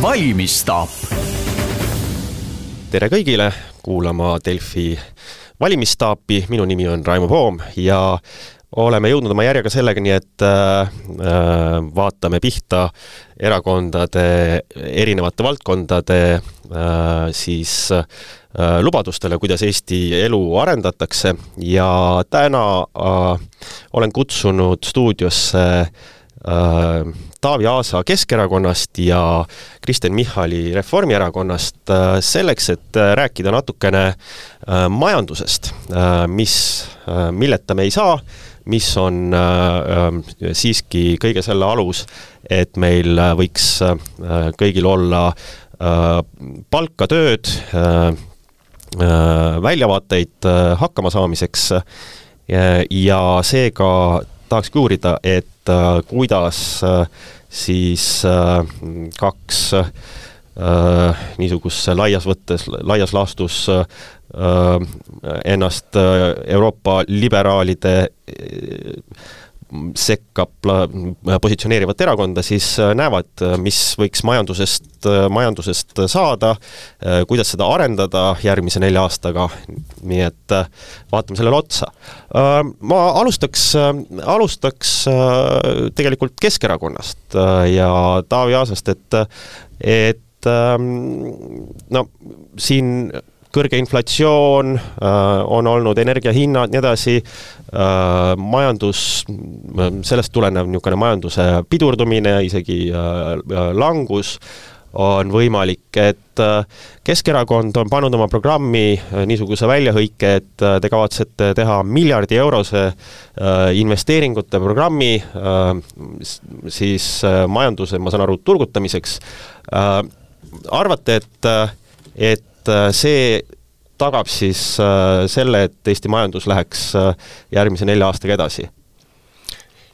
valimisstaap. tere kõigile kuulama Delfi valimisstaapi, minu nimi on Raimo Poom ja oleme jõudnud oma järjega sellegani, et äh, vaatame pihta erakondade erinevate valdkondade äh, siis äh, lubadustele, kuidas Eesti elu arendatakse ja täna äh, olen kutsunud stuudiosse äh, Taavi Aasa Keskerakonnast ja Kristen Michali Reformierakonnast äh, selleks, et äh, rääkida natukene äh, majandusest, mis, milleta me ei saa, mis on siiski kõige selle alus, et meil võiks kõigil olla palka, tööd, väljavaateid hakkama saamiseks. Ja seega tahakski uurida, et äh, kuidas äh, siis äh, kaks niisuguse laias võttes, laias laastus ennast Euroopa liberaalide sekka positsioneerivat erakonda, siis äh, näevad, äh, mis võiks majandusest, äh, majandusest saada, kuidas seda arendada järgmise nelja aastaga, nii et vaatame sellele otsa. Ma alustaks, alustaks tegelikult Keskerakonnast ja Taavi Aasast, et et ähm, no siin kõrge inflatsioon äh,, on olnud energiahinnad, nii edasi äh,, majandus, sellest tulenev niisugune majanduse pidurdumine, isegi äh, langus, on võimalik, et Keskerakond on pannud oma programmi niisuguse väljahõike, et te kavatsete teha miljardi eurose investeeringute programmi siis majanduse, ma saan aru, turgutamiseks. arvate, et, et et äh, see tagab siis äh, selle, et Eesti majandus läheks äh, järgmise nelja aastaga edasi?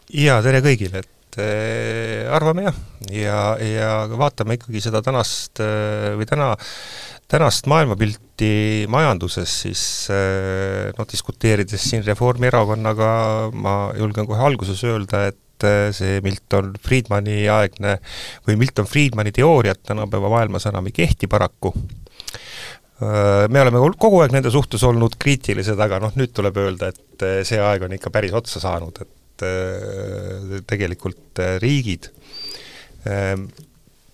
jaa, tere kõigile, et arvame jah, ja, ja vaatame ikkagi seda tänast või täna, tänast maailmapilti majanduses, siis noh, diskuteerides siin Reformierakonnaga ma julgen kohe alguses öelda, et see Milton Friedmani aegne või Milton Friedmani teooriat tänapäeva maailmas enam ei kehti paraku me oleme kogu aeg nende suhtes olnud kriitilised, aga noh, nüüd tuleb öelda, et äh, see aeg on ikka päris otsa saanud, et äh, tegelikult riigid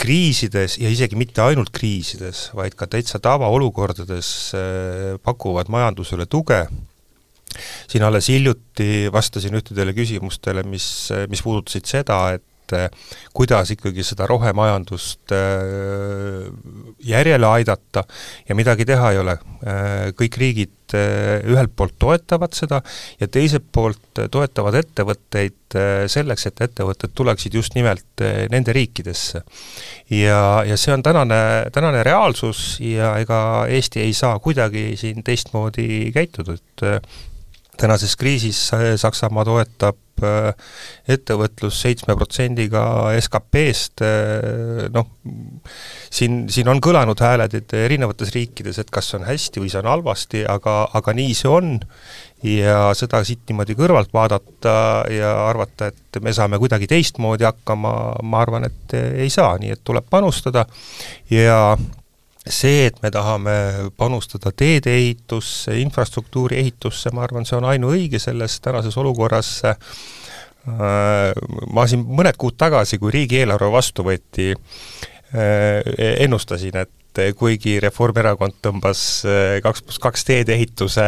kriisides ja isegi mitte ainult kriisides, vaid ka täitsa tavaolukordades pakuvad majandusele tuge, siin alles hiljuti vastasin ühtedele küsimustele, mis, mis puudutasid seda, et et eh, kuidas ikkagi seda rohemajandust eh, järjele aidata ja midagi teha ei ole. Eh, kõik riigid ühelt poolt toetavad seda ja teiselt poolt toetavad ettevõtteid selleks, et ettevõtted tuleksid just nimelt nende riikidesse. ja, ja see on tänane, tänane reaalsus ja ega Eesti ei saa kuidagi siin teistmoodi käituda, et tänases kriisis Saksamaa toetab Äh, ettevõtlus seitsme protsendiga SKP-st, äh, noh, siin, siin on kõlanud hääled, et erinevates riikides, et kas see on hästi või see on halvasti, aga, aga nii see on. Ja seda siit niimoodi kõrvalt vaadata ja arvata, et me saame kuidagi teistmoodi hakkama, ma arvan, et ei saa, nii et tuleb panustada. Ja see, et me tahame panustada teedeehitusse, infrastruktuuri ehitusse, ma arvan, see on ainuõige selles tänases olukorras. Äh, ma siin mõned kuud tagasi, kui riigieelarve vastu võeti, ennustasin, et kuigi Reformierakond tõmbas äh, kaks pluss kaks teedeehituse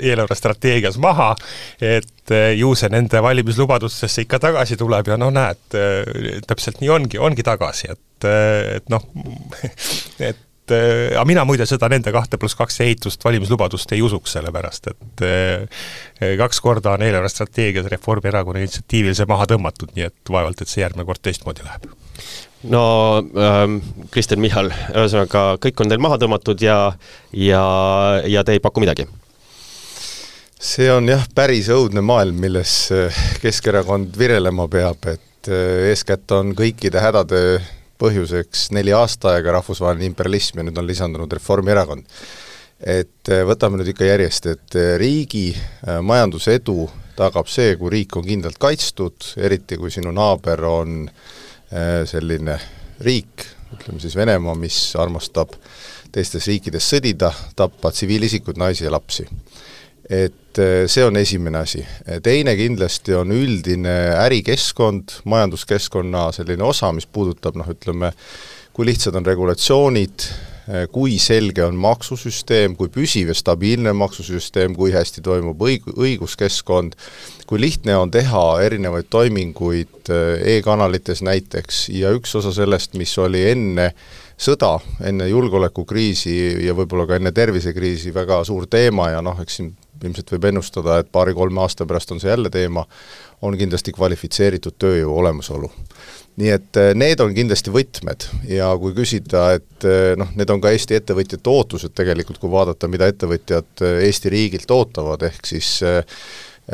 eelarvestrateegias maha, et ju see nende valimislubadustesse ikka tagasi tuleb ja no näed, täpselt nii ongi, ongi tagasi, et et, noh, et aga mina muide seda nende kahte pluss kaks ehitust valimislubadust ei usuks, sellepärast et kaks korda on eelarvestrateegias Reformierakonna initsiatiivil see maha tõmmatud, nii et vaevalt, et see järgmine kord teistmoodi läheb. No ähm, Kristen Michal, ühesõnaga kõik on teil maha tõmmatud ja, ja, ja te ei paku midagi? see on jah, päris õudne maailm, milles Keskerakond virelema peab, et eh, eeskätt on kõikide hädade põhjuseks neli aasta aega rahvusvaheline imperialism ja nüüd on lisandunud Reformierakond. et eh, võtame nüüd ikka järjest, et riigi majandusedu tagab see, kui riik on kindlalt kaitstud, eriti kui sinu naaber on selline riik, ütleme siis Venemaa, mis armastab teistes riikides sõdida, tappa tsiviilisikuid, naisi ja lapsi. et eh, see on esimene asi. teine kindlasti on üldine ärikeskkond, majanduskeskkonna selline osa, mis puudutab noh, ütleme, kui lihtsad on regulatsioonid, eh, kui selge on maksusüsteem, kui püsiv ja stabiilne maksusüsteem, kui hästi toimub õig-, õiguskeskkond, kui lihtne on teha erinevaid toiminguid eh, e-kanalites näiteks ja üks osa sellest, mis oli enne sõda, enne julgeolekukriisi ja võib-olla ka enne tervisekriisi väga suur teema ja noh, eks siin ilmselt võib ennustada, et paari-kolme aasta pärast on see jälle teema, on kindlasti kvalifitseeritud tööjõu olemasolu. nii et eh, need on kindlasti võtmed ja kui küsida, et eh, noh, need on ka Eesti ettevõtjate ootused tegelikult, kui vaadata, mida ettevõtjad Eesti riigilt ootavad, ehk siis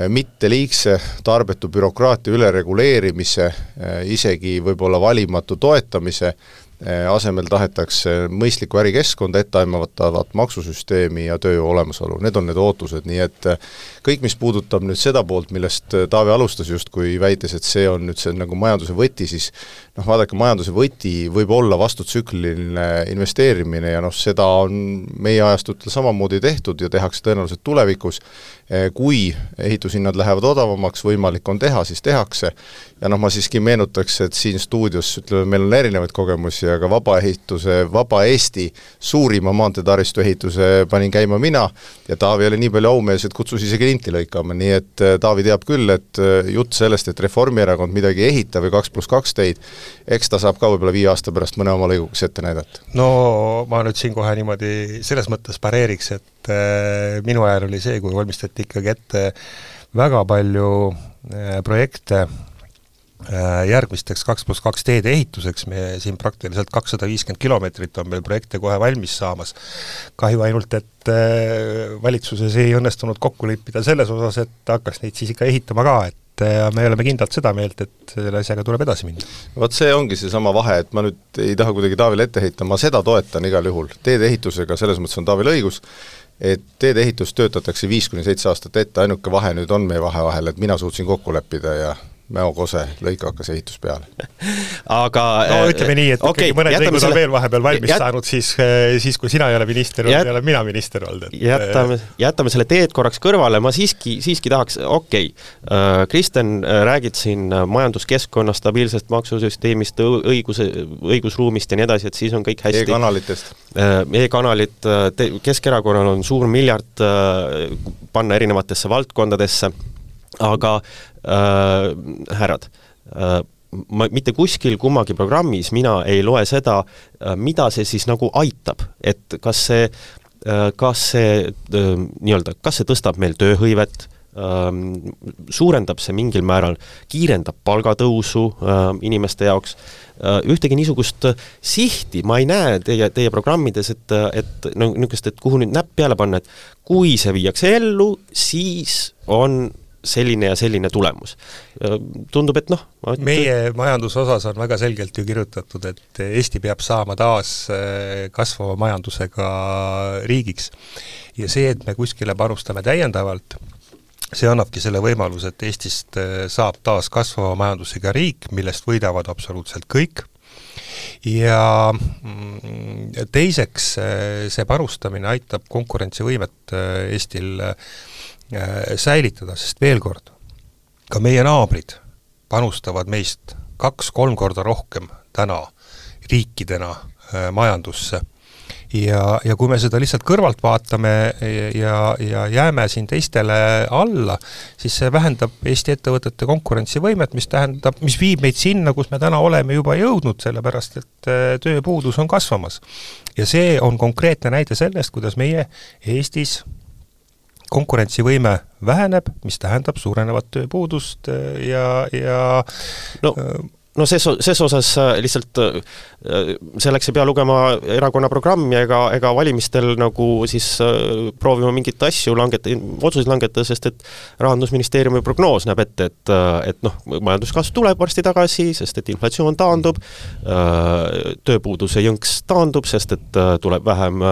mitte liigse tarbetu bürokraatia ülereguleerimise, isegi võib-olla valimatu toetamise, asemel tahetakse mõistlikku ärikeskkonda, etteaimatavat maksusüsteemi ja tööjõu olemasolu, need on need ootused, nii et eh, kõik, mis puudutab nüüd seda poolt, millest eh, Taavi alustas justkui väites, et see on nüüd see nagu majanduse võti, siis noh, vaadake, majanduse võti võib olla vastutsükliline investeerimine ja noh, seda on meie ajastutel samamoodi tehtud ja tehakse tõenäoliselt tulevikus, kui ehitushinnad lähevad odavamaks, võimalik on teha, siis tehakse, ja noh, ma siiski meenutaks, et siin stuudios ütleme, meil on erinevaid kogemusi, aga vabaehituse, Vaba Eesti suurima maanteetaristu ehituse panin käima mina ja Taavi oli nii palju aumees, et kutsus isegi linti lõikama, nii et äh, Taavi teab küll, et äh, jutt sellest, et Reformierakond midagi ei ehita või kaks pluss kaks teid, eks ta saab ka võib-olla viie aasta pärast mõne oma lõiguga ette näidata. no ma nüüd siin kohe niimoodi selles mõttes pareeriks, et äh, minu ajal oli see, kui valmistati ikkagi ette väga palju projekte järgmisteks kaks pluss kaks teede ehituseks, me siin praktiliselt kakssada viiskümmend kilomeetrit on meil projekte kohe valmis saamas. kahju ainult, et äh, valitsuses ei õnnestunud kokku leppida selles osas, et hakkas neid siis ikka ehitama ka, et äh, me oleme kindlalt seda meelt, et selle asjaga tuleb edasi minna. vot see ongi seesama vahe, et ma nüüd ei taha kuidagi Taavile ette heita, ma seda toetan igal juhul, teedeehitusega selles mõttes on Taavil õigus, et teedeehitust töötatakse viis kuni seitse aastat ette, ainuke vahe nüüd on meie vahe vahel, et mina suutsin kokku leppida ja Mäo Kose lõik hakkas ehitus peale. aga no äh, ütleme nii, et okay, ikkagi mõned lõigud on veel vahepeal valmis jät... saanud, siis, äh, siis kui sina ei ole minister olnud jät..., ei ole mina minister olnud, et jätame, äh, jätame selle teed korraks kõrvale, ma siiski, siiski tahaks, okei okay., Kristen, räägid siin majanduskeskkonnast, stabiilsest maksusüsteemist, õiguse, õigusruumist ja nii edasi, et siis on kõik hästi e-kanalitest e. E-kanalid, Keskerakonnal on suur miljard panna erinevatesse valdkondadesse, aga äh, härrad äh,, ma mitte kuskil kummagi programmis mina ei loe seda, äh, mida see siis nagu aitab, et kas see, äh, kas see äh, nii-öelda, kas see tõstab meil tööhõivet, ähm, suurendab see mingil määral, kiirendab palgatõusu inimeste jaoks, ühtegi niisugust sihti ma ei näe teie, teie programmides, et, et no niisugust, et kuhu nüüd näpp peale panna, et kui see viiakse ellu, siis on selline ja selline tulemus. Tundub, et noh meie majandusosas on väga selgelt ju kirjutatud, et Eesti peab saama taas kasvava majandusega riigiks. ja see, et me kuskile panustame täiendavalt, see annabki selle võimaluse, et Eestist saab taas kasvava majandusega riik, millest võidavad absoluutselt kõik, ja mm, teiseks, see panustamine aitab konkurentsivõimet Eestil säilitada, sest veel kord, ka meie naabrid panustavad meist kaks-kolm korda rohkem täna riikidena äh, majandusse. ja, ja kui me seda lihtsalt kõrvalt vaatame ja, ja jääme siin teistele alla, siis see vähendab Eesti ettevõtete konkurentsivõimet, mis tähendab, mis viib meid sinna, kus me täna oleme juba jõudnud, sellepärast et äh, tööpuudus on kasvamas. ja see on konkreetne näide sellest, kuidas meie Eestis konkurentsivõime väheneb, mis tähendab suurenevat tööpuudust äh, ja, ja no äh, no ses, ses osas äh, lihtsalt selleks ei pea lugema erakonna programmi ega, ega valimistel nagu siis proovima mingeid asju langeta-, otsuseid langetada, sest et Rahandusministeeriumi prognoos näeb ette, et, et noh, majanduskasv tuleb varsti tagasi, sest et inflatsioon taandub, tööpuuduse jõnks taandub, sest et tuleb vähem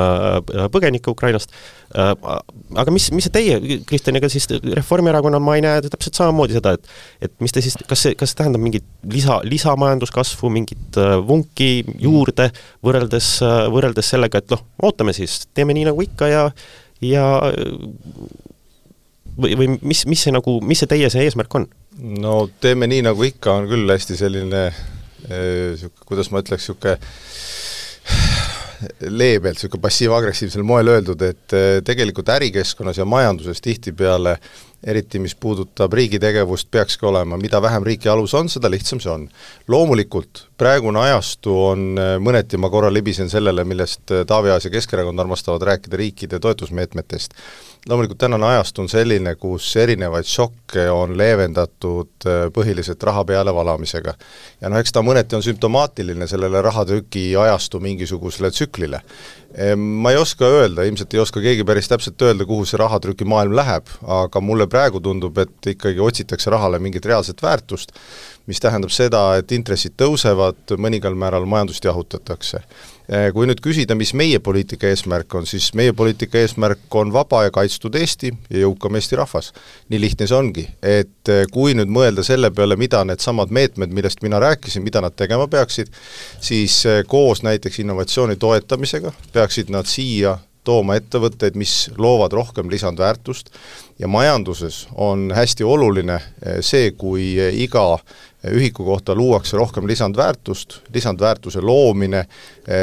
põgenikke Ukrainast aga mis, mis teie, Kristjan, ega siis Reformierakonnal ma ei näe täpselt samamoodi seda, et et mis te siis, kas see, kas see tähendab mingit lisa, lisamajanduskasvu, mingit vunki juurde, võrreldes, võrreldes sellega, et noh, ootame siis, teeme nii nagu ikka ja ja või, või mis, mis see nagu, mis see teie see eesmärk on? no teeme nii, nagu ikka, on küll hästi selline niisugune, kuidas ma ütleks, niisugune leebelt, niisugune passiiv-agressiivsel moel öeldud, et tegelikult ärikeskkonnas ja majanduses tihtipeale eriti mis puudutab riigi tegevust, peakski olema, mida vähem riiki alus on, seda lihtsam see on. loomulikult, praegune ajastu on eh, mõneti, ma korra libisen sellele, millest Taavi Aas ja Keskerakond armastavad rääkida, riikide toetusmeetmetest loomulikult tänane ajastu on selline, kus erinevaid šokke on leevendatud äh, põhiliselt raha pealevalamisega. ja noh, eks ta mõneti on sümptomaatiline sellele rahatrüki ajastu mingisugusele tsüklile. Ma ei oska öelda, ilmselt ei oska keegi päris täpselt öelda, kuhu see rahatrükimaailm läheb, aga mulle praegu tundub, et ikkagi otsitakse rahale mingit reaalset väärtust, mis tähendab seda, et intressid tõusevad, mõningal määral majandust jahutatakse kui nüüd küsida, mis meie poliitika eesmärk on, siis meie poliitika eesmärk on vaba ja kaitstud Eesti ja jõukam Eesti rahvas. nii lihtne see ongi, et kui nüüd mõelda selle peale, mida needsamad meetmed, millest mina rääkisin, mida nad tegema peaksid, siis koos näiteks innovatsiooni toetamisega peaksid nad siia tooma ettevõtteid, mis loovad rohkem lisandväärtust. Ja majanduses on hästi oluline see, kui iga ühiku kohta luuakse rohkem lisandväärtust, lisandväärtuse loomine,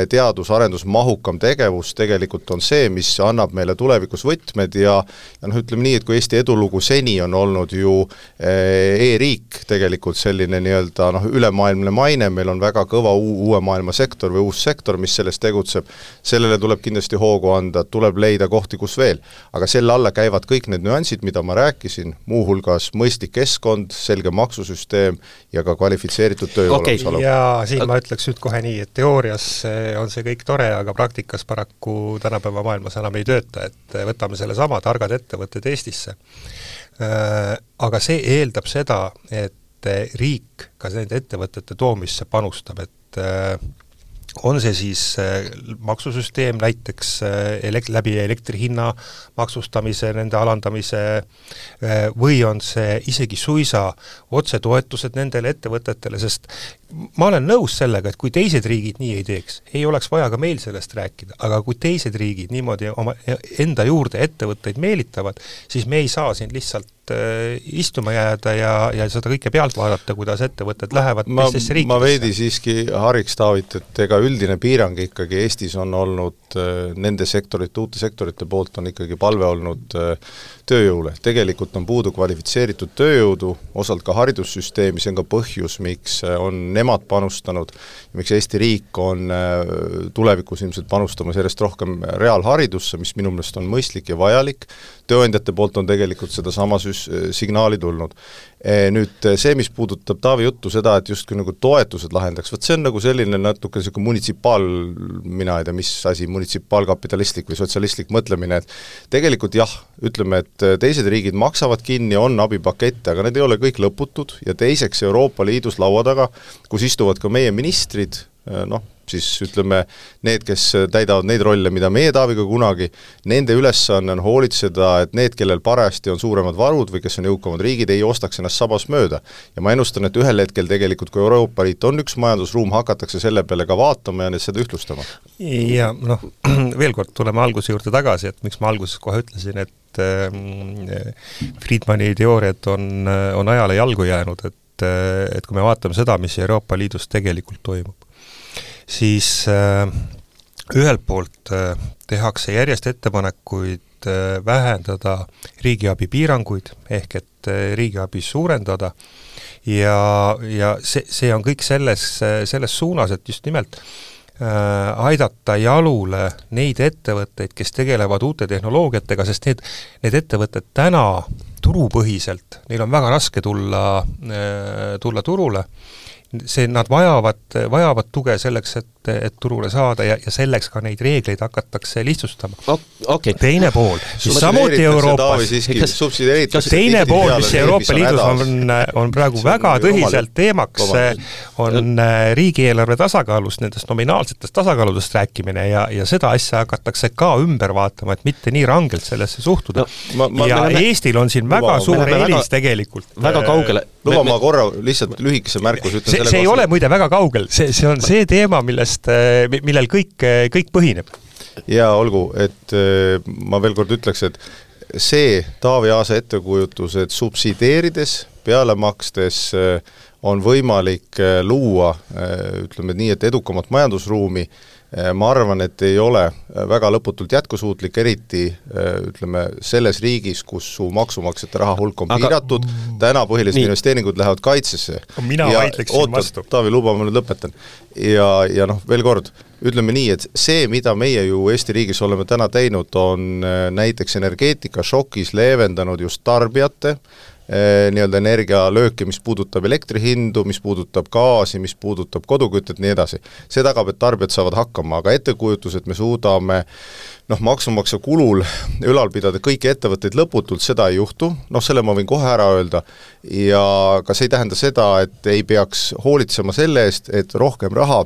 teadus-arendusmahukam tegevus tegelikult on see, mis annab meile tulevikus võtmed ja ja noh, ütleme nii, et kui Eesti edulugu seni on olnud ju eh, e-riik, tegelikult selline nii-öelda noh, ülemaailmne maine, meil on väga kõva uue maailma sektor või uus sektor, mis selles tegutseb, sellele tuleb kindlasti hoogu anda, tuleb leida kohti, kus veel. aga selle alla käivad kõik need nüansid, mida ma rääkisin, muuhulgas mõistlik keskkond, selge maksusüsteem ja ka kvalifitseeritud töö okay. olemasolu. ja siin ma ütleks nüüd kohe nii, et teoorias eh, on see kõik tore, aga praktikas paraku tänapäeva maailmas enam ei tööta, et eh, võtame sellesama targad ettevõtted Eestisse. Äh, aga see eeldab seda, et riik ka nende ettevõtete toomisse panustab, et on see siis äh, maksusüsteem näiteks äh, elek-, läbi elektri hinna maksustamise, nende alandamise, äh, või on see isegi suisa otsetoetused nendele ettevõtetele, sest ma olen nõus sellega, et kui teised riigid nii ei teeks, ei oleks vaja ka meil sellest rääkida, aga kui teised riigid niimoodi oma enda juurde ettevõtteid meelitavad, siis me ei saa siin lihtsalt äh, istuma jääda ja, ja seda kõike pealt vaadata, kuidas ettevõtted lähevad ma, teistesse riikidesse. ma veidi siiski hariks Taavit, et ega üldine piirang ikkagi Eestis on olnud äh, nende sektorite, uute sektorite poolt on ikkagi palve olnud äh, tööjõule, tegelikult on puudu kvalifitseeritud tööjõudu, osalt ka haridussüsteemi, see on ka põhjus, miks äh, on nemad panustanud, miks Eesti riik on tulevikus ilmselt panustamas järjest rohkem reaalharidusse, mis minu meelest on mõistlik ja vajalik, tööandjate poolt on tegelikult sedasama süs-, signaali tulnud. Eh, nüüd eh, see, mis puudutab Taavi juttu, seda, et justkui nagu toetused lahendaks, vot see on nagu selline natuke niisugune munitsipaal, mina ei tea, mis asi, munitsipaalkapitalistlik või sotsialistlik mõtlemine, et tegelikult jah, ütleme, et eh, teised riigid maksavad kinni, on abipakette, aga need ei ole kõik lõputud ja teiseks Euroopa Liidus laua taga, kus istuvad ka meie ministrid, noh, siis ütleme, need, kes täidavad neid rolle, mida meie Taaviga kunagi, nende ülesanne on hoolitseda, et need, kellel parajasti on suuremad varud või kes on jõukamad riigid, ei ostaks ennast sabas mööda. ja ma ennustan, et ühel hetkel tegelikult, kui Euroopa Liit on üks majandusruum, hakatakse selle peale ka vaatama ja seda ühtlustama. ja noh, veel kord tuleme alguse juurde tagasi, et miks ma alguses kohe ütlesin, et äh, Friedmani teooriad on, on ajale jalgu jäänud, et et kui me vaatame seda, mis Euroopa Liidus tegelikult toimub, siis äh, ühelt poolt äh, tehakse järjest ettepanekuid äh, vähendada riigiabi piiranguid, ehk et riigiabi suurendada. Ja, ja see, see on kõik selles, selles suunas, et just nimelt aidata jalule neid ettevõtteid, kes tegelevad uute tehnoloogiatega, sest need, need ettevõtted täna turupõhiselt, neil on väga raske tulla, tulla turule see, nad vajavad, vajavad tuge selleks, et, et turule saada ja, ja selleks ka neid reegleid hakatakse lihtsustama. Okay.. teine pool, siis samuti Euroopas, teine pool, mis Euroopa Liidus on, on praegu väga tõsiselt teemaks, on äh, riigieelarve tasakaalust, nendest nominaalsetest tasakaaludest rääkimine ja, ja seda asja hakatakse ka ümber vaatama, et mitte nii rangelt sellesse suhtuda. No,. Ja me, Eestil on siin väga suur eelis väga, tegelikult. väga kaugele. luba ma korra lihtsalt lühikese märkuse ütlen see, see ei ole muide väga kaugel, see, see on see teema, millest, eh, millel kõik, eh, kõik põhineb. jaa, olgu, et eh, ma veel kord ütleks, et see Taavi Aasa ettekujutus, et subsideerides, peale makstes on võimalik luua ütleme nii, et edukamat majandusruumi, ma arvan, et ei ole äh, väga lõputult jätkusuutlik, eriti äh, ütleme, selles riigis, kus su maksumaksjate raha hulk on Aga... piiratud, täna põhilised nii. investeeringud lähevad kaitsesse. mina vaidleksin vastu. Taavi, luba, ma nüüd lõpetan. ja, ja noh, veel kord, ütleme nii, et see, mida meie ju Eesti riigis oleme täna teinud, on näiteks energeetikašokis leevendanud just tarbijate äh, nii-öelda energialööki, mis puudutab elektri hindu, mis puudutab gaasi, mis puudutab kodukütet, nii edasi. see tagab, et tarbijad saavad hakkama, aga ettekujutus, et me suudame noh, maksumaksja kulul ülal pidada kõiki ettevõtteid lõputult, seda ei juhtu, noh selle ma võin kohe ära öelda, ja ka see ei tähenda seda, et ei peaks hoolitsema selle eest, et rohkem raha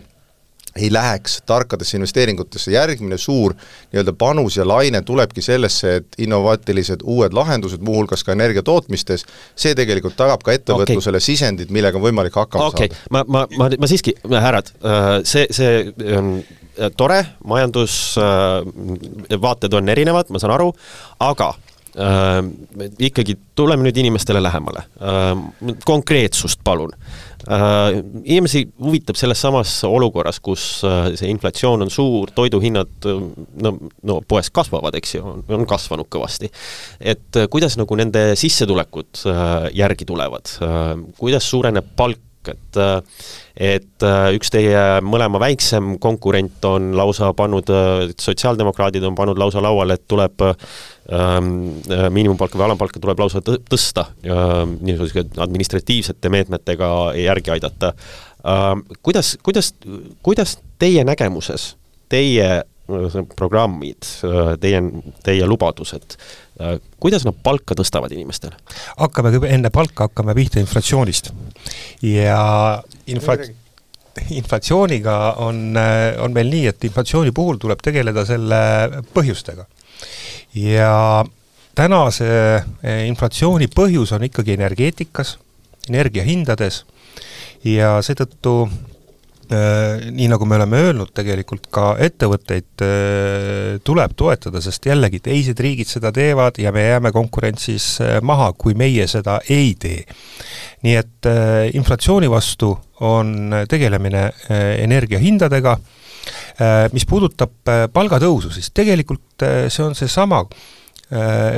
ei läheks tarkadesse investeeringutesse, järgmine suur nii-öelda panus ja laine tulebki sellesse, et innovaatilised uued lahendused, muuhulgas ka energia tootmistes, see tegelikult tagab ka ettevõtlusele okay. sisendid, millega on võimalik hakkama okay. saada. ma, ma, ma, ma siiski, härrad, äh, see, see on äh, tore, majandusvaated äh, on erinevad, ma saan aru, aga äh, ikkagi tuleme nüüd inimestele lähemale äh,. konkreetsust palun Äh, inimesi huvitab selles samas olukorras, kus äh, see inflatsioon on suur, toiduhinnad äh, no, no poes kasvavad, eks ju, on kasvanud kõvasti. et kuidas nagu nende sissetulekud järgi tulevad, kuidas suureneb palk, et et üks teie mõlema väiksem konkurent on lausa pannud, sotsiaaldemokraadid on pannud lausa lauale, et tuleb Ähm, äh, miinimumpalka või alampalka tuleb lausa tõsta, niisuguste administratiivsete meetmetega järgi aidata. Ähm, kuidas, kuidas, kuidas teie nägemuses, teie äh, programmid, äh, teie, teie lubadused, kuidas nad palka tõstavad inimestele? hakkame enne palka, hakkame pihta inflatsioonist. ja infla-, inflatsiooniga on, on meil nii, et inflatsiooni puhul tuleb tegeleda selle põhjustega ja tänase inflatsiooni põhjus on ikkagi energeetikas, energiahindades ja seetõttu äh, nii nagu me oleme öelnud, tegelikult ka ettevõtteid äh, tuleb toetada, sest jällegi, teised riigid seda teevad ja me jääme konkurentsis äh, maha, kui meie seda ei tee. nii et inflatsiooni vastu on tegelemine energiahindadega Äh, mis puudutab äh, palgatõusu, siis tegelikult äh, see on seesama,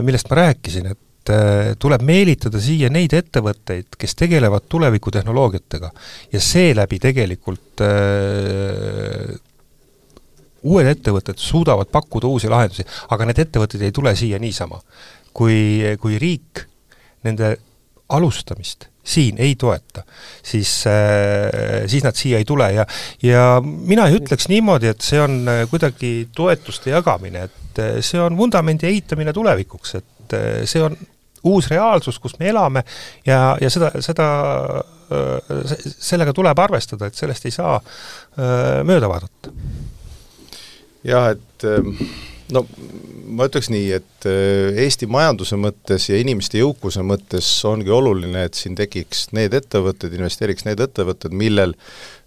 millest ma rääkisin, et tuleb meelitada siia neid ettevõtteid, kes tegelevad tulevikutehnoloogiatega ja seeläbi tegelikult uued ettevõtted suudavad pakkuda uusi lahendusi, aga need ettevõtted ei tule siia niisama. kui, kui riik nende alustamist siin ei toeta, siis, äh, siis nad siia ei tule ja, ja mina ei ütleks niimoodi, et see on äh, kuidagi toetuste jagamine, et äh, see on vundamendi ehitamine tulevikuks, et see on uus reaalsus, kus me elame ja, ja seda, seda, sellega tuleb arvestada, et sellest ei saa mööda vaadata. jah, et no ma ütleks nii, et äh, Eesti majanduse mõttes ja inimeste jõukuse mõttes ongi oluline, et siin tekiks need ettevõtted, investeeriks need ettevõtted, millel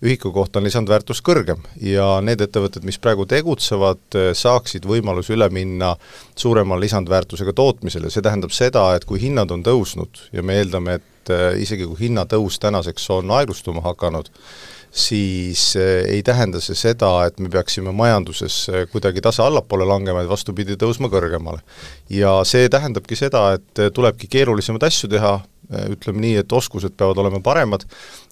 ühiku kohta on lisandväärtus kõrgem. Ja need ettevõtted, mis praegu tegutsevad, äh, saaksid võimaluse üle minna suurema lisandväärtusega tootmisele, see tähendab seda, et kui hinnad on tõusnud ja me eeldame, et äh, isegi kui hinnatõus tänaseks on aeglustuma hakanud, siis eh, ei tähenda see seda, et me peaksime majanduses eh, kuidagi tase allapoole langema, vaid vastupidi, tõusma kõrgemale. ja see tähendabki seda, et eh, tulebki keerulisemaid asju teha, ütleme nii, et oskused peavad olema paremad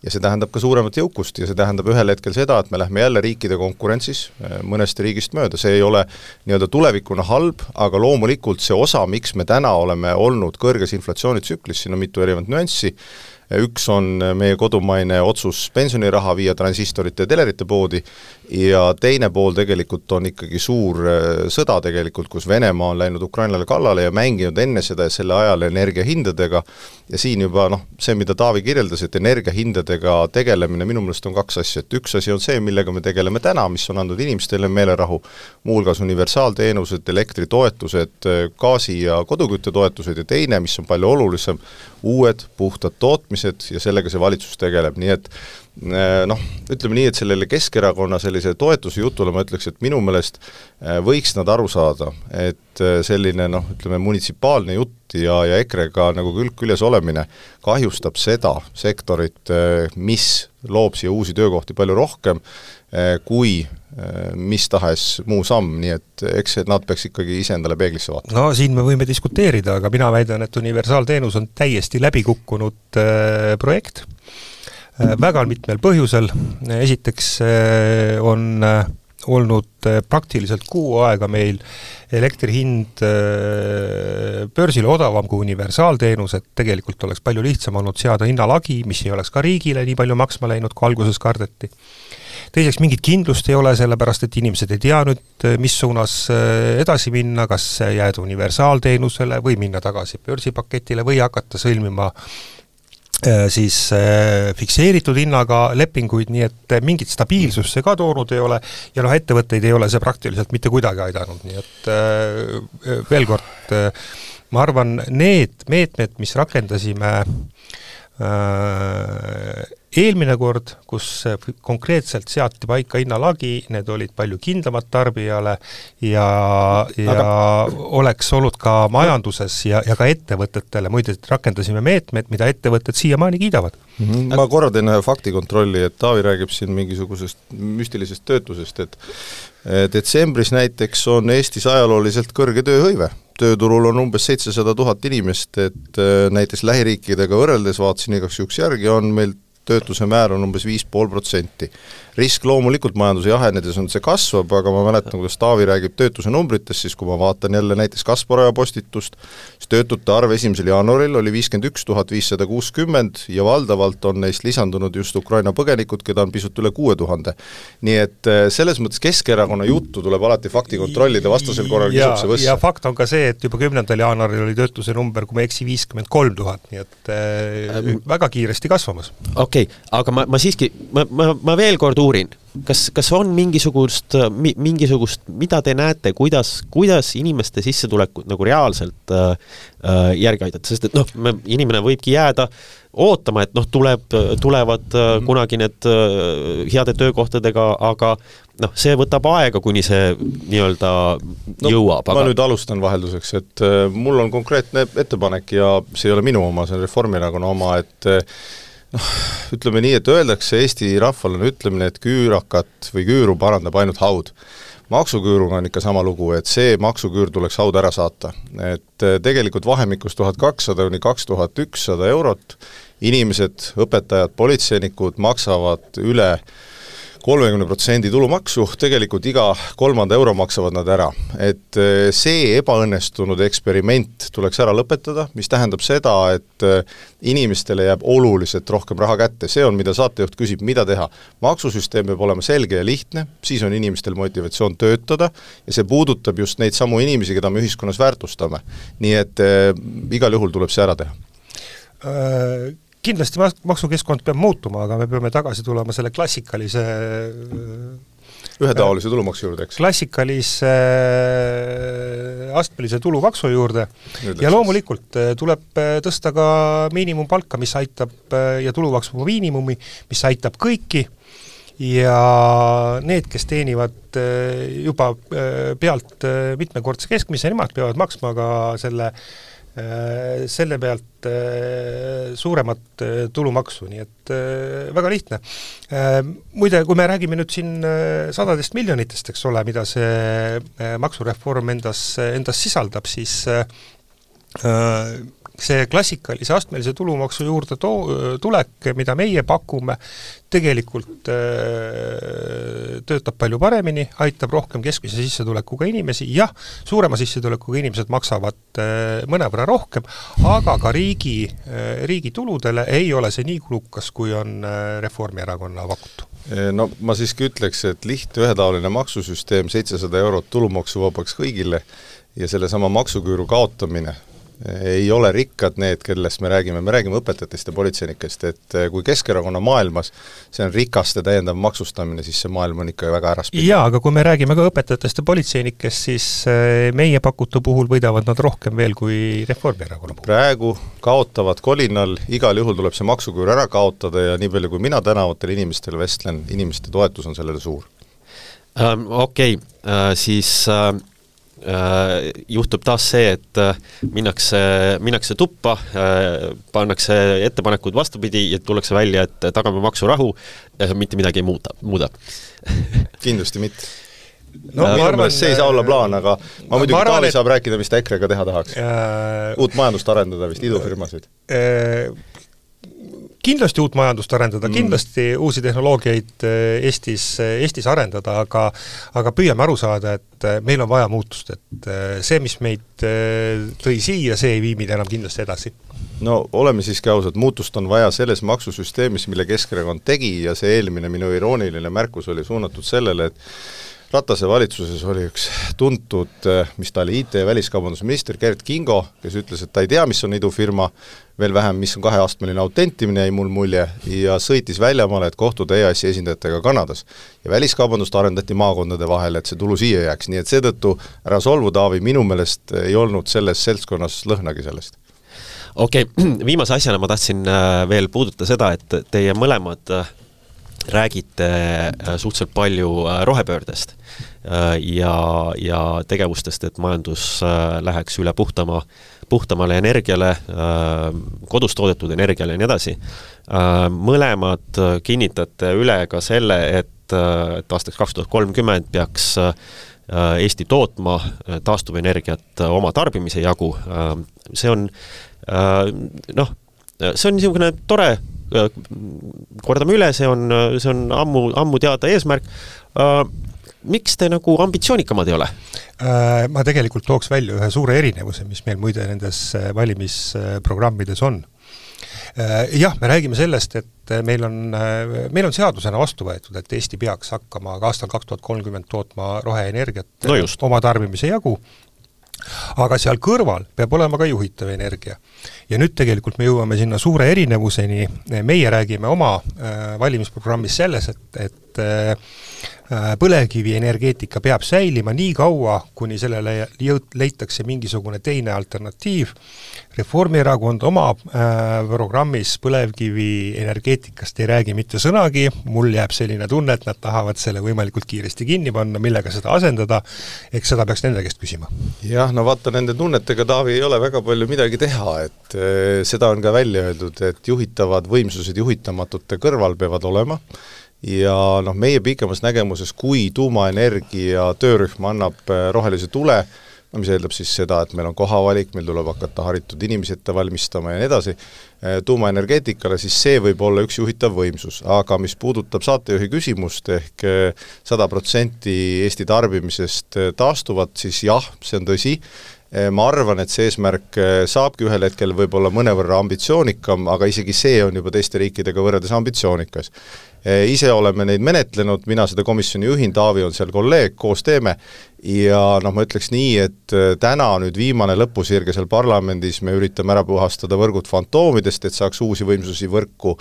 ja see tähendab ka suuremat jõukust ja see tähendab ühel hetkel seda, et me lähme jälle riikide konkurentsis mõnest riigist mööda, see ei ole nii-öelda tulevikuna halb, aga loomulikult see osa, miks me täna oleme olnud kõrges inflatsioonitsüklis, siin on mitu erinevat nüanssi, üks on meie kodumaine otsus pensioniraha viia transistorite ja telerite poodi. Ja teine pool tegelikult on ikkagi suur sõda tegelikult, kus Venemaa on läinud Ukrainale kallale ja mänginud enne seda ja selle ajal energiahindadega. Ja siin juba noh, see, mida Taavi kirjeldas, et energiahindadega tegelemine minu meelest on kaks asja, et üks asi on see, millega me tegeleme täna, mis on andnud inimestele meelerahu, muuhulgas universaalteenused, elektritoetused, gaasi- ja koduküttetoetused ja teine, mis on palju olulisem, uued puhtad tootmised ja sellega see valitsus tegeleb, nii et Äh, noh, ütleme nii, et sellele Keskerakonna sellise toetuse jutule ma ütleks, et minu meelest äh, võiks nad aru saada, et äh, selline noh, ütleme munitsipaalne jutt ja, ja EKRE-ga nagu külg küljes olemine kahjustab seda sektorit, mis loob siia uusi töökohti palju rohkem, kui mis tahes muu samm, nii et eks nad peaks ikkagi iseendale peeglisse vaatama. no siin me võime diskuteerida, aga mina väidan, et universaalteenus on täiesti läbi kukkunud äh, projekt väga mitmel põhjusel, esiteks on äh, olnud praktiliselt kuu aega meil elektri hind börsil odavam kui universaalteenus, et tegelikult oleks palju lihtsam olnud seada hinnalagi, mis ei oleks ka riigile nii palju maksma läinud, kui alguses kardeti. teiseks, mingit kindlust ei ole, sellepärast et inimesed ei tea nüüd, mis suunas edasi minna, kas jääda universaalteenusele või minna tagasi börsipaketile või hakata sõlmima Äh, siis äh, fikseeritud hinnaga lepinguid, nii et äh, mingit stabiilsust see ka toonud ei ole. Ja noh, ettevõtteid ei ole see praktiliselt mitte kuidagi aidanud, nii et veel kord, ma arvan, need meetmed, mis rakendasime eelmine kord, kus konkreetselt seati paika hinnalagi, need olid palju kindlamad tarbijale ja, ja Aga... oleks olnud ka majanduses ja, ja ka ettevõtetele, muide rakendasime meetmed, mida ettevõtted siiamaani kiidavad mm. -hmm. ma korra teen ühe faktikontrolli, et Taavi räägib siin mingisugusest müstilisest töötusest, et detsembris näiteks on Eestis ajalooliselt kõrge tööhõive tööturul on umbes seitsesada tuhat inimest, et äh, näiteks lähiriikidega võrreldes, vaatasin igaks juhuks järgi, on meil töötuse määr on umbes viis pool protsenti. risk loomulikult majanduse jahenedes on, see kasvab, aga ma mäletan, kuidas Taavi räägib töötuse numbritest, siis kui ma vaatan jälle näiteks Kasparaja postitust, siis töötute arv esimesel jaanuaril oli viiskümmend üks tuhat viissada kuuskümmend ja valdavalt on neist lisandunud just Ukraina põgenikud, keda on pisut üle kuue tuhande. nii et äh, selles mõttes Keskerakonna juttu tuleb alati fakti kontrollida, vastasel korral kisub see võssa. ja fakt on ka see, et juba kümnendal jaanuaril oli töötuse number, kui ma ei eksi, viiskümmend kolm tuhat, nii et äh, ähm, väga kiiresti kasvamas. Okei okay,, aga ma, ma siiski, ma, ma, ma veel kord uurin, kas, kas on mingisugust mi,, mingisugust, mida te näete, kuidas, kuidas inimeste sissetulekut nagu reaalselt äh, äh järgi aidata, sest et noh, inimene võibki jääda ootama, et noh, tuleb, tulevad äh, mhm. kunagi need äh, heade töökohtadega, aga noh, see võtab aega, kuni see nii-öelda no, jõuab. ma aga... nüüd alustan vahelduseks, et äh, mul on konkreetne ettepanek ja see ei ole minu oma, see on Reformierakonna oma, et äh, noh, ütleme nii, et öeldakse Eesti rahval on ütlemine, et küürakat või küüru parandab ainult haud. maksuküüruga on ikka sama lugu, et see maksuküür tuleks haud ära saata. et eh, tegelikult vahemikus tuhat kakssada kuni kaks tuhat ükssada eurot inimesed, õpetajad, politseinikud maksavad üle kolmekümne protsendi tulumaksu, tegelikult iga kolmanda euro maksavad nad ära. et eh, see ebaõnnestunud eksperiment tuleks ära lõpetada, mis tähendab seda, et eh, inimestele jääb oluliselt rohkem raha kätte, see on, mida saatejuht küsib, mida teha. maksusüsteem peab olema selge ja lihtne, siis on inimestel motivatsioon töötada ja see puudutab just neid samu inimesi, keda me ühiskonnas väärtustame. nii et äh, igal juhul tuleb see ära teha äh kindlasti maksukeskkond peab muutuma, aga me peame tagasi tulema selle klassikalise ühetaolise tulumaksu juurde, eks? klassikalise äh, astmelise tulumaksu juurde. Nüüd ja loomulikult äh, tuleb äh, tõsta ka miinimumpalka, mis aitab, ja tulumaksuvaba miinimumi, mis aitab kõiki, ja need, kes teenivad juba pealt mitmekordse keskmise, nemad peavad maksma ka selle äh, Äh, selle pealt äh, suuremat äh, tulumaksu, nii et väga lihtne. Muide, kui me räägime nüüd siin sadadest miljonitest, eks ole, mida see maksureform endas, endas sisaldab, siis see klassikalise astmelise tulumaksu juurde too-, tulek, mida meie pakume, tegelikult äh, töötab palju paremini, aitab rohkem keskmise sissetulekuga inimesi, jah, suurema sissetulekuga inimesed maksavad äh, mõnevõrra rohkem, aga ka riigi äh,, riigi tuludele ei ole see nii kulukas, kui on Reformierakonna pakutu. No ma siiski ütleks, et lihtne ühetaoline maksusüsteem, seitsesada eurot tulumaksuvabaks kõigile ja sellesama maksuküüru kaotamine, ei ole rikkad need, kellest me räägime, me räägime õpetajatest ja politseinikest, et eh, kui Keskerakonna maailmas see on rikaste täiendav maksustamine, siis see maailm on ikka väga äraspidi. jaa, aga kui me räägime ka õpetajatest ja politseinikest, siis eh, meie pakutu puhul võidavad nad rohkem veel kui Reformierakonna puhul. praegu kaotavad kolinal, igal juhul tuleb see maksuküür ära kaotada ja nii palju, kui mina tänavatel inimestele vestlen, inimeste toetus on sellele suur um,. Okei okay. uh,, siis uh Äh, juhtub taas see, et äh, minnakse, minnakse tuppa, äh, pannakse ettepanekud vastupidi ja tullakse välja, et tagame maksurahu, mitte midagi ei muuda, muuda. Kindlasti mitte. No minu meelest see ei saa olla plaan, aga ma muidugi, Taavi et... saab rääkida, mis ta EKRE-ga teha tahaks. Äh,. uut majandust arendada vist, idufirmasid. Äh, kindlasti uut majandust arendada mm., kindlasti uusi tehnoloogiaid eh, Eestis, eh, Eestis arendada, aga aga püüame aru saada, et eh, meil on vaja muutust, et see, mis meid tõi siia, see ei vii meid enam kindlasti edasi. no oleme siiski ausad, muutust on vaja selles maksusüsteemis, mille Keskerakond tegi ja see eelmine minu irooniline märkus oli suunatud sellele, et Ratase valitsuses oli üks tuntud, mis ta oli, IT- ja väliskaubandusminister Gerd Kingo, kes ütles, et ta ei tea, mis on idufirma, veel vähem, mis on kaheastmeline autentimine, jäi mul mulje, ja sõitis väljamaale, et kohtuda EAS-i esindajatega Kanadas. ja väliskaubandust arendati maakondade vahel, et see tulu siia jääks, nii et seetõttu ära solvu, Taavi, minu meelest ei olnud selles seltskonnas lõhnagi sellest okei okay., viimase asjana ma tahtsin äh, veel puudutada seda, et teie mõlemad äh, räägite äh, suhteliselt palju rohepöördest ja, ja tegevustest, et majandus läheks üle puhtama puhtamale energiale, äh, kodus toodetud energiale ja nii edasi. Äh, mõlemad kinnitate üle ka selle, et, äh, et aastaks kaks tuhat kolmkümmend peaks Eesti tootma taastuvenergiat oma tarbimise jagu, see on noh, see on niisugune tore, kordame üle, see on, see on ammu, ammu teada eesmärk, miks te nagu ambitsioonikamad ei ole? Äh, ma tegelikult tooks välja ühe suure erinevuse, mis meil muide nendes äh, valimisprogrammides on. Äh, jah, me räägime sellest, et meil on, meil on seadusena vastu võetud, et Eesti peaks hakkama ka aastal kaks tuhat kolmkümmend tootma roheenergiat no oma tarbimise jagu, aga seal kõrval peab olema ka juhitav energia. ja nüüd tegelikult me jõuame sinna suure erinevuseni, meie räägime oma äh, valimisprogrammis selles, et, et äh, põlevkivienergeetika peab säilima nii kaua, kuni sellele jõud-, leitakse mingisugune teine alternatiiv. Reformierakond oma äh, programmis põlevkivienergeetikast ei räägi mitte sõnagi, mul jääb selline tunne, et nad tahavad selle võimalikult kiiresti kinni panna, millega seda asendada, eks seda peaks nende käest küsima. jah, no vaata, nende tunnetega, Taavi, ei ole väga palju midagi teha, et äh, seda on ka välja öeldud, et juhitavad võimsused juhitamatute kõrval peavad olema, ja noh, meie pikemas nägemuses, kui tuumaenergia töörühm annab äh, rohelise tule, no mis eeldab siis seda, et meil on kohavalik, meil tuleb hakata haritud inimesi ette valmistama ja nii edasi, äh, tuumaenergeetikale, siis see võib olla üks juhitav võimsus, aga mis puudutab saatejuhi küsimust ehk äh, sada protsenti Eesti tarbimisest taastuvat, siis jah, see on tõsi, ma arvan, et see eesmärk saabki ühel hetkel võib-olla mõnevõrra ambitsioonikam, aga isegi see on juba teiste riikidega võrreldes ambitsioonikas. Eh, ise oleme neid menetlenud, mina seda komisjoni juhin, Taavi on seal kolleeg, koos teeme, ja noh, ma ütleks nii, et äh, täna nüüd viimane lõpusirge seal parlamendis, me üritame ära puhastada võrgud fantoomidest, et saaks uusi võimsusi võrku.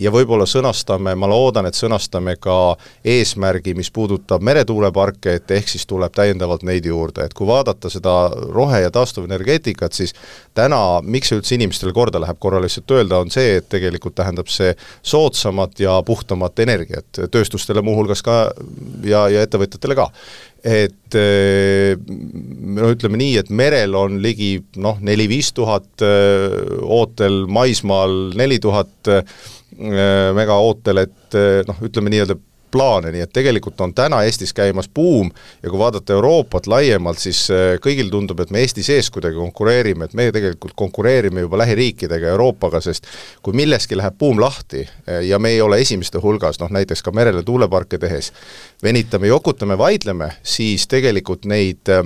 Ja võib-olla sõnastame, ma loodan, et sõnastame ka eesmärgi, mis puudutab meretuuleparke, et ehk siis tuleb täiendavalt neid juurde, et kui vaadata seda rohe- ja taastuvenergeetikat, siis täna, miks see üldse inimestele korda läheb, korra lihtsalt öelda, on see, et tegelikult tähendab see soodsamat ja puhtamat energiat tööstustele muuhulgas ka ja, ja ettevõtjatele ka. Et eh, no ütleme nii, et merel on ligi noh, neli-viis tuhat eh, ootel, maismaal neli tuhat eh, mega ootel, et noh, ütleme nii-öelda plaane, nii et tegelikult on täna Eestis käimas buum ja kui vaadata Euroopat laiemalt, siis äh, kõigil tundub, et me Eesti sees kuidagi konkureerime, et me tegelikult konkureerime juba lähiriikidega, Euroopaga, sest kui milleski läheb buum lahti äh, ja me ei ole esimeste hulgas, noh näiteks ka merele tuuleparke tehes, venitame, jokutame, vaidleme, siis tegelikult neid äh,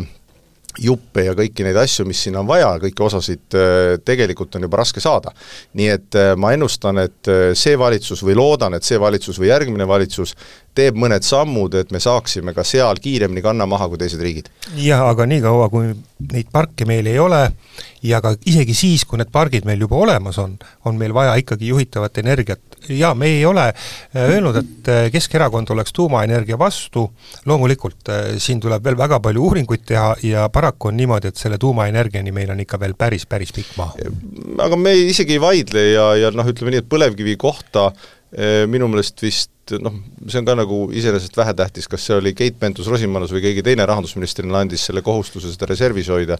juppe ja kõiki neid asju, mis siin on vaja, kõiki osasid äh, tegelikult on juba raske saada. nii et äh, ma ennustan, et äh, see valitsus või loodan, et see valitsus või järgmine valitsus teeb mõned sammud, et me saaksime ka seal kiiremini kanna maha kui teised riigid. jah, aga niikaua, kui neid parke meil ei ole ja ka isegi siis, kui need pargid meil juba olemas on, on meil vaja ikkagi juhitavat energiat. jaa, me ei ole äh, öelnud, et äh, Keskerakond oleks tuumaenergia vastu, loomulikult äh, siin tuleb veel väga palju uuringuid teha ja paraku on niimoodi, et selle tuumaenergiani meil on ikka veel päris, päris pikk maa. aga me isegi ei vaidle ja, ja noh, ütleme nii, et põlevkivi kohta minu meelest vist noh, see on ka nagu iseenesest vähetähtis, kas see oli Keit Pentus-Rosimannus või keegi teine rahandusministrina andis selle kohustuse seda reservis hoida.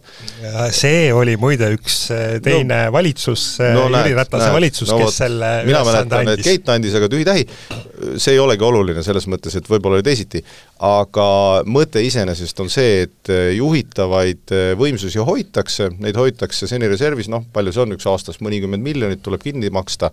see oli muide üks äh, teine no, valitsus äh, no,, Jüri Ratase valitsus no,, kes selle mina mäletan, et Keit andis, aga tühi-tähi, see ei olegi oluline selles mõttes, et võib-olla oli teisiti, aga mõte iseenesest on see, et äh, juhitavaid võimsusi hoitakse, neid hoitakse seni reservis, noh, palju see on, üks aastas mõnikümmend miljonit tuleb kinni maksta,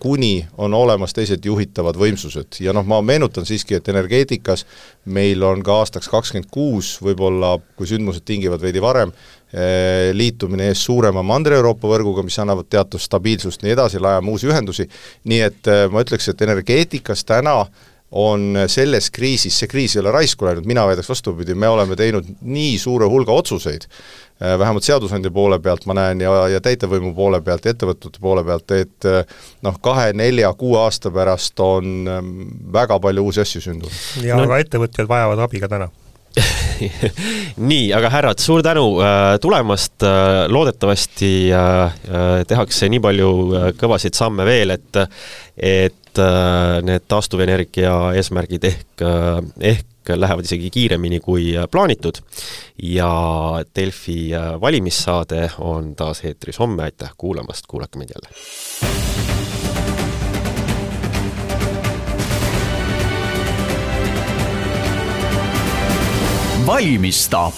kuni on olemas teised juhitavad võimsused küsimused ja noh, ma meenutan siiski, et energeetikas meil on ka aastaks kakskümmend kuus võib-olla, kui sündmused tingivad veidi varem, eh, liitumine ees suurema Mandri-Euroopa võrguga, mis annavad teatud stabiilsust, nii edasi, rajame uusi ühendusi, nii et eh, ma ütleks, et energeetikas täna on selles kriisis, see kriis ei ole raisku läinud, mina väidaks vastupidi, me oleme teinud nii suure hulga otsuseid, Äh, vähemalt seadusandja poole pealt ma näen ja, ja täitevvõimu poole pealt ja ettevõtete poole pealt, et äh, noh, kahe, nelja, kuue aasta pärast on ähm, väga palju uusi asju sündinud. ja no. aga ettevõtjad vajavad abi ka täna nii, aga härrad, suur tänu äh, tulemast äh,, loodetavasti äh, äh tehakse nii palju kõvasid samme veel, et et need taastuvenergia eesmärgid ehk, ehk lähevad isegi kiiremini kui plaanitud. ja Delfi valimissaade on taas eetris homme, aitäh kuulamast, kuulake meid jälle! valmistab